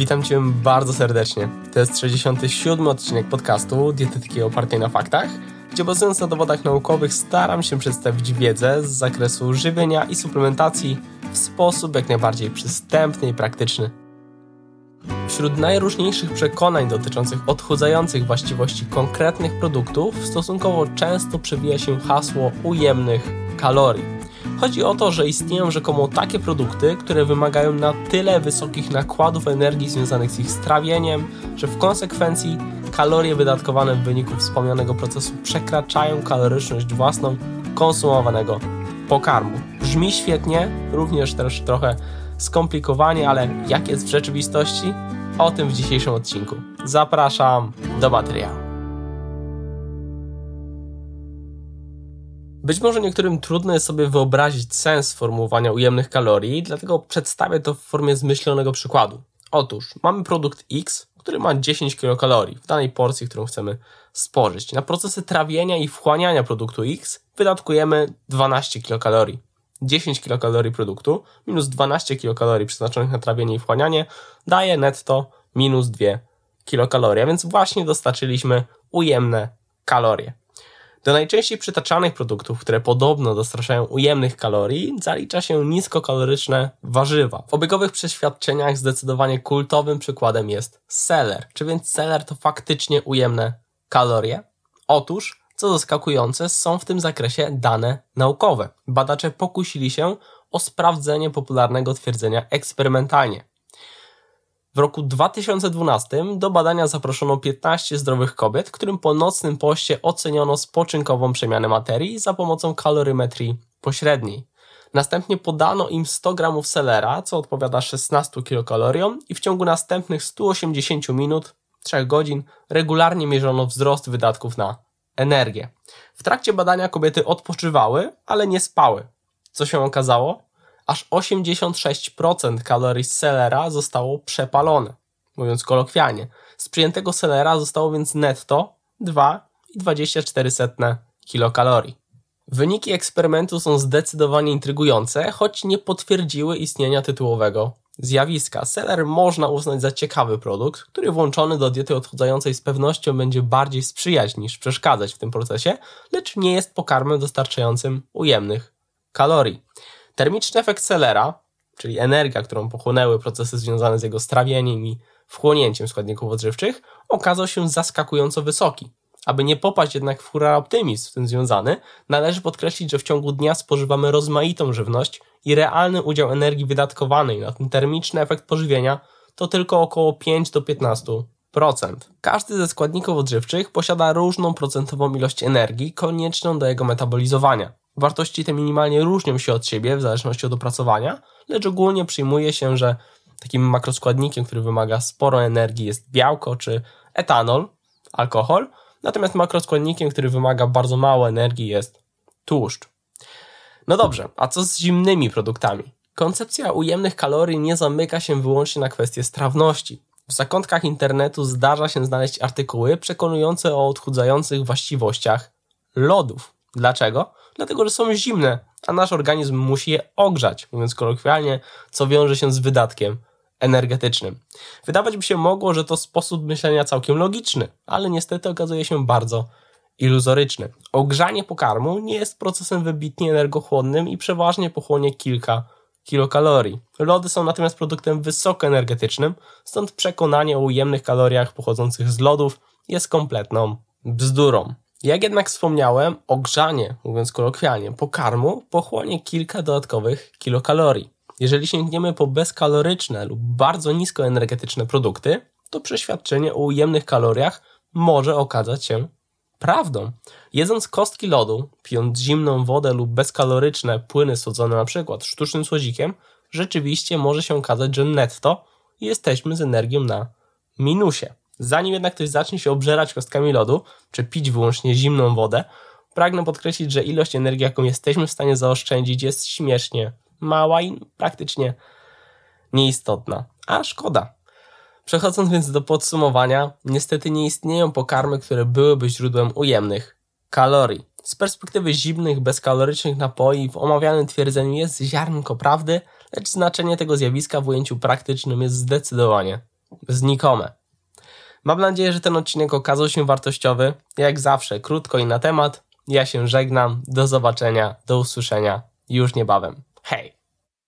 Witam Cię bardzo serdecznie. To jest 67 odcinek podcastu Dietetyki opartej na faktach, gdzie bazując na dowodach naukowych staram się przedstawić wiedzę z zakresu żywienia i suplementacji w sposób jak najbardziej przystępny i praktyczny. Wśród najróżniejszych przekonań dotyczących odchudzających właściwości konkretnych produktów stosunkowo często przewija się hasło ujemnych kalorii. Chodzi o to, że istnieją rzekomo takie produkty, które wymagają na tyle wysokich nakładów energii związanych z ich strawieniem, że w konsekwencji kalorie wydatkowane w wyniku wspomnianego procesu przekraczają kaloryczność własną konsumowanego pokarmu. Brzmi świetnie, również też trochę skomplikowanie, ale jak jest w rzeczywistości? O tym w dzisiejszym odcinku. Zapraszam do materiału. Być może niektórym trudno jest sobie wyobrazić sens sformułowania ujemnych kalorii, dlatego przedstawię to w formie zmyślonego przykładu. Otóż mamy produkt X, który ma 10 kilokalorii w danej porcji, którą chcemy spożyć. Na procesy trawienia i wchłaniania produktu X wydatkujemy 12 kilokalorii. 10 kilokalorii produktu minus 12 kilokalorii przeznaczonych na trawienie i wchłanianie daje netto minus 2 kilokalorie, więc właśnie dostarczyliśmy ujemne kalorie. Do najczęściej przytaczanych produktów, które podobno dostraszają ujemnych kalorii, zalicza się niskokaloryczne warzywa. W obiegowych przeświadczeniach zdecydowanie kultowym przykładem jest seler. Czy więc seler to faktycznie ujemne kalorie? Otóż, co zaskakujące, są w tym zakresie dane naukowe. Badacze pokusili się o sprawdzenie popularnego twierdzenia eksperymentalnie. W roku 2012 do badania zaproszono 15 zdrowych kobiet, którym po nocnym poście oceniono spoczynkową przemianę materii za pomocą kalorymetrii pośredniej. Następnie podano im 100 gramów selera, co odpowiada 16 kilokaloriom i w ciągu następnych 180 minut, 3 godzin, regularnie mierzono wzrost wydatków na energię. W trakcie badania kobiety odpoczywały, ale nie spały. Co się okazało? Aż 86% kalorii z selera zostało przepalone. Mówiąc kolokwialnie, z przyjętego selera zostało więc netto 2,24 kilokalorii. Wyniki eksperymentu są zdecydowanie intrygujące, choć nie potwierdziły istnienia tytułowego zjawiska. Seler można uznać za ciekawy produkt, który włączony do diety odchudzającej z pewnością będzie bardziej sprzyjać niż przeszkadzać w tym procesie, lecz nie jest pokarmem dostarczającym ujemnych kalorii. Termiczny efekt Sellera, czyli energia, którą pochłonęły procesy związane z jego strawieniem i wchłonięciem składników odżywczych, okazał się zaskakująco wysoki. Aby nie popaść jednak w hura optymizm z tym związany, należy podkreślić, że w ciągu dnia spożywamy rozmaitą żywność i realny udział energii wydatkowanej na ten termiczny efekt pożywienia to tylko około 5 do 15%. Każdy ze składników odżywczych posiada różną procentową ilość energii konieczną do jego metabolizowania. Wartości te minimalnie różnią się od siebie w zależności od opracowania, lecz ogólnie przyjmuje się, że takim makroskładnikiem, który wymaga sporo energii jest białko czy etanol, alkohol, natomiast makroskładnikiem, który wymaga bardzo mało energii jest tłuszcz. No dobrze, a co z zimnymi produktami? Koncepcja ujemnych kalorii nie zamyka się wyłącznie na kwestię strawności. W zakątkach internetu zdarza się znaleźć artykuły przekonujące o odchudzających właściwościach lodów. Dlaczego? Dlatego, że są zimne, a nasz organizm musi je ogrzać, mówiąc kolokwialnie, co wiąże się z wydatkiem energetycznym. Wydawać by się mogło, że to sposób myślenia całkiem logiczny, ale niestety okazuje się bardzo iluzoryczny. Ogrzanie pokarmu nie jest procesem wybitnie energochłonnym i przeważnie pochłonie kilka kilokalorii. Lody są natomiast produktem wysokoenergetycznym, stąd przekonanie o ujemnych kaloriach pochodzących z lodów jest kompletną bzdurą. Jak jednak wspomniałem, ogrzanie, mówiąc kolokwialnie, pokarmu pochłonie kilka dodatkowych kilokalorii. Jeżeli sięgniemy po bezkaloryczne lub bardzo niskoenergetyczne produkty, to przeświadczenie o ujemnych kaloriach może okazać się prawdą. Jedząc kostki lodu, pijąc zimną wodę lub bezkaloryczne płyny słodzone przykład sztucznym słodzikiem, rzeczywiście może się okazać, że netto jesteśmy z energią na minusie. Zanim jednak ktoś zacznie się obżerać kostkami lodu, czy pić wyłącznie zimną wodę, pragnę podkreślić, że ilość energii, jaką jesteśmy w stanie zaoszczędzić, jest śmiesznie mała i praktycznie nieistotna. A szkoda. Przechodząc więc do podsumowania, niestety nie istnieją pokarmy, które byłyby źródłem ujemnych kalorii. Z perspektywy zimnych, bezkalorycznych napoi w omawianym twierdzeniu jest ziarnko prawdy, lecz znaczenie tego zjawiska w ujęciu praktycznym jest zdecydowanie znikome. Mam nadzieję, że ten odcinek okazał się wartościowy. Jak zawsze, krótko i na temat. Ja się żegnam. Do zobaczenia, do usłyszenia już niebawem. Hej!